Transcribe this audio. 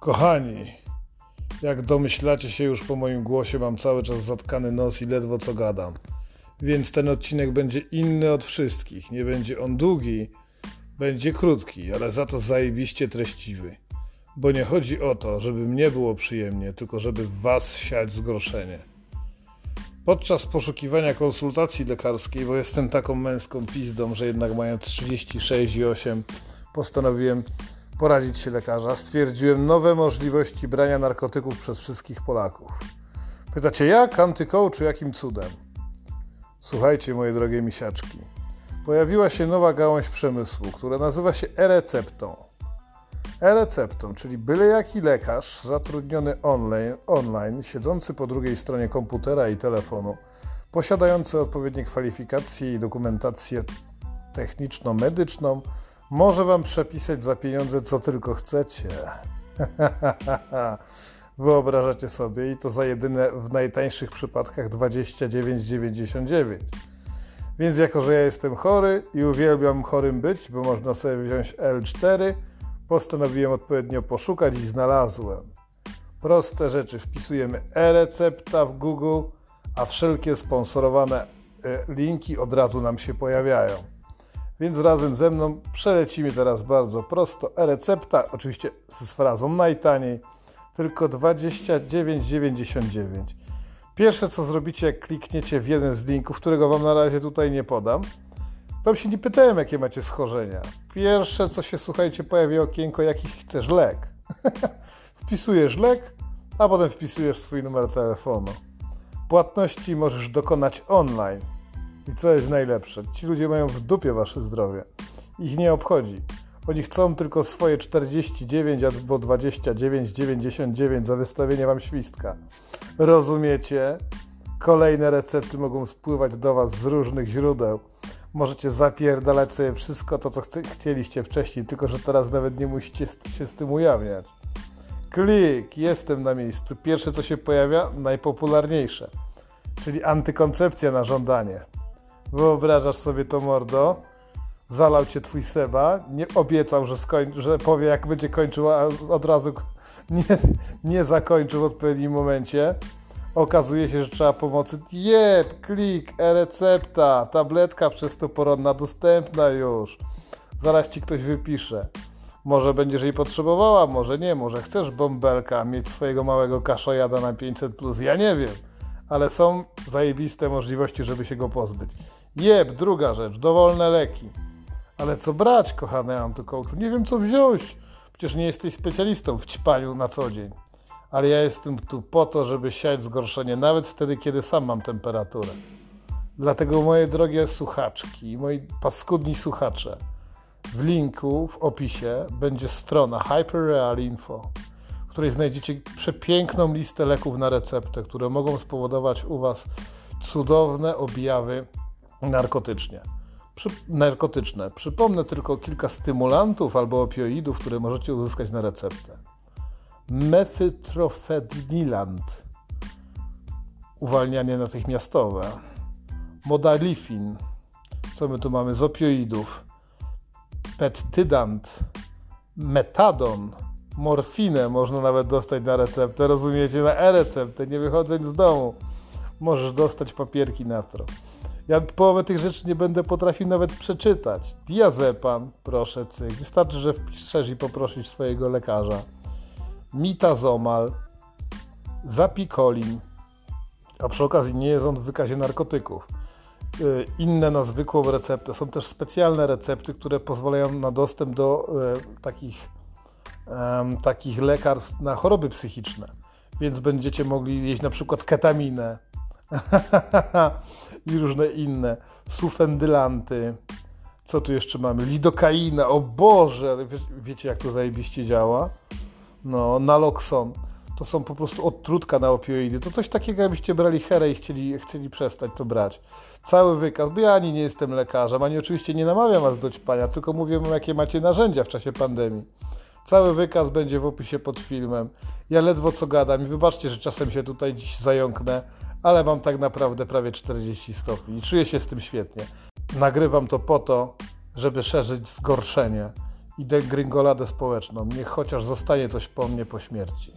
Kochani, jak domyślacie się już po moim głosie, mam cały czas zatkany nos i ledwo co gadam. Więc ten odcinek będzie inny od wszystkich. Nie będzie on długi, będzie krótki, ale za to zajebiście treściwy. Bo nie chodzi o to, żeby mnie było przyjemnie, tylko żeby was siać zgorszenie. Podczas poszukiwania konsultacji lekarskiej, bo jestem taką męską pizdą, że jednak mając 36 i 8 postanowiłem poradzić się lekarza, stwierdziłem nowe możliwości brania narkotyków przez wszystkich Polaków. Pytacie jak? Antykołczu, jakim cudem? Słuchajcie, moje drogie misiaczki. Pojawiła się nowa gałąź przemysłu, która nazywa się e-receptą. E-receptą, czyli byle jaki lekarz zatrudniony online, online, siedzący po drugiej stronie komputera i telefonu, posiadający odpowiednie kwalifikacje i dokumentację techniczno-medyczną, może wam przepisać za pieniądze co tylko chcecie. Wyobrażacie sobie i to za jedyne w najtańszych przypadkach 29,99. Więc jako, że ja jestem chory i uwielbiam chorym być, bo można sobie wziąć L4, postanowiłem odpowiednio poszukać i znalazłem. Proste rzeczy. Wpisujemy e-recepta w Google, a wszelkie sponsorowane e, linki od razu nam się pojawiają. Więc razem ze mną przelecimy teraz bardzo prosto. E-recepta, oczywiście z frazą najtaniej, tylko 29,99. Pierwsze co zrobicie, jak klikniecie w jeden z linków, którego Wam na razie tutaj nie podam, to się nie pytałem, jakie macie schorzenia. Pierwsze co się, słuchajcie, pojawia okienko, jaki chcesz lek. Wpisujesz lek, a potem wpisujesz swój numer telefonu. Płatności możesz dokonać online. I co jest najlepsze? Ci ludzie mają w dupie wasze zdrowie. Ich nie obchodzi. Oni chcą tylko swoje 49 albo 29,99 za wystawienie wam świstka. Rozumiecie? Kolejne recepty mogą spływać do was z różnych źródeł. Możecie zapierdalać sobie wszystko to, co chcieliście wcześniej, tylko że teraz nawet nie musicie się z tym ujawniać. Klik, jestem na miejscu. Pierwsze, co się pojawia, najpopularniejsze, czyli antykoncepcja na żądanie. Wyobrażasz sobie to, mordo? Zalał cię twój Seba, nie obiecał, że, skoń, że powie, jak będzie kończył, a od razu nie, nie zakończył w odpowiednim momencie. Okazuje się, że trzeba pomocy. Jeb, klik, e-recepta, tabletka wczesnoporonna dostępna już. Zaraz ci ktoś wypisze. Może będziesz jej potrzebowała, może nie, może chcesz bąbelka, mieć swojego małego kaszojada na 500+, plus. ja nie wiem. Ale są zajebiste możliwości, żeby się go pozbyć. Jeb, druga rzecz, dowolne leki. Ale co brać, kochany antykołczu? Nie wiem, co wziąć. Przecież nie jesteś specjalistą w ćpaniu na co dzień. Ale ja jestem tu po to, żeby siać zgorszenie, nawet wtedy, kiedy sam mam temperaturę. Dlatego, moje drogie słuchaczki, moi paskudni słuchacze, w linku, w opisie będzie strona Hyperreal Info, której znajdziecie przepiękną listę leków na receptę, które mogą spowodować u Was cudowne objawy narkotycznie. Przy, narkotyczne. Przypomnę tylko kilka stymulantów albo opioidów, które możecie uzyskać na receptę. Mefytrofenilant, uwalnianie natychmiastowe. Modalifin, co my tu mamy z opioidów. Pettydant, metadon, morfinę można nawet dostać na receptę, rozumiecie, na e-receptę, nie wychodząc z domu. Możesz dostać papierki na to. Ja połowę tych rzeczy nie będę potrafił nawet przeczytać. Diazepam, proszę cyk. Wystarczy, że wpiszesz i poprosisz swojego lekarza. Mitazomal, zapikolin, a przy okazji nie jest on w wykazie narkotyków. Y, inne na zwykłą receptę. Są też specjalne recepty, które pozwalają na dostęp do e, takich, e, takich lekarstw na choroby psychiczne. Więc będziecie mogli jeść na przykład ketaminę, i różne inne, sufendylanty. Co tu jeszcze mamy? Lidokaina, o Boże, Wie, wiecie jak to zajebiście działa? No, naloxon. To są po prostu odtrutka na opioidy. To coś takiego, jakbyście brali herę i chcieli, chcieli przestać to brać. Cały wykaz, bo ja ani nie jestem lekarzem, ani oczywiście nie namawiam was do ćpania, tylko mówię wam, jakie macie narzędzia w czasie pandemii. Cały wykaz będzie w opisie pod filmem. Ja ledwo co gadam i wybaczcie, że czasem się tutaj dziś zająknę, ale mam tak naprawdę prawie 40 stopni i czuję się z tym świetnie. Nagrywam to po to, żeby szerzyć zgorszenie i degringoladę społeczną. Niech chociaż zostanie coś po mnie po śmierci.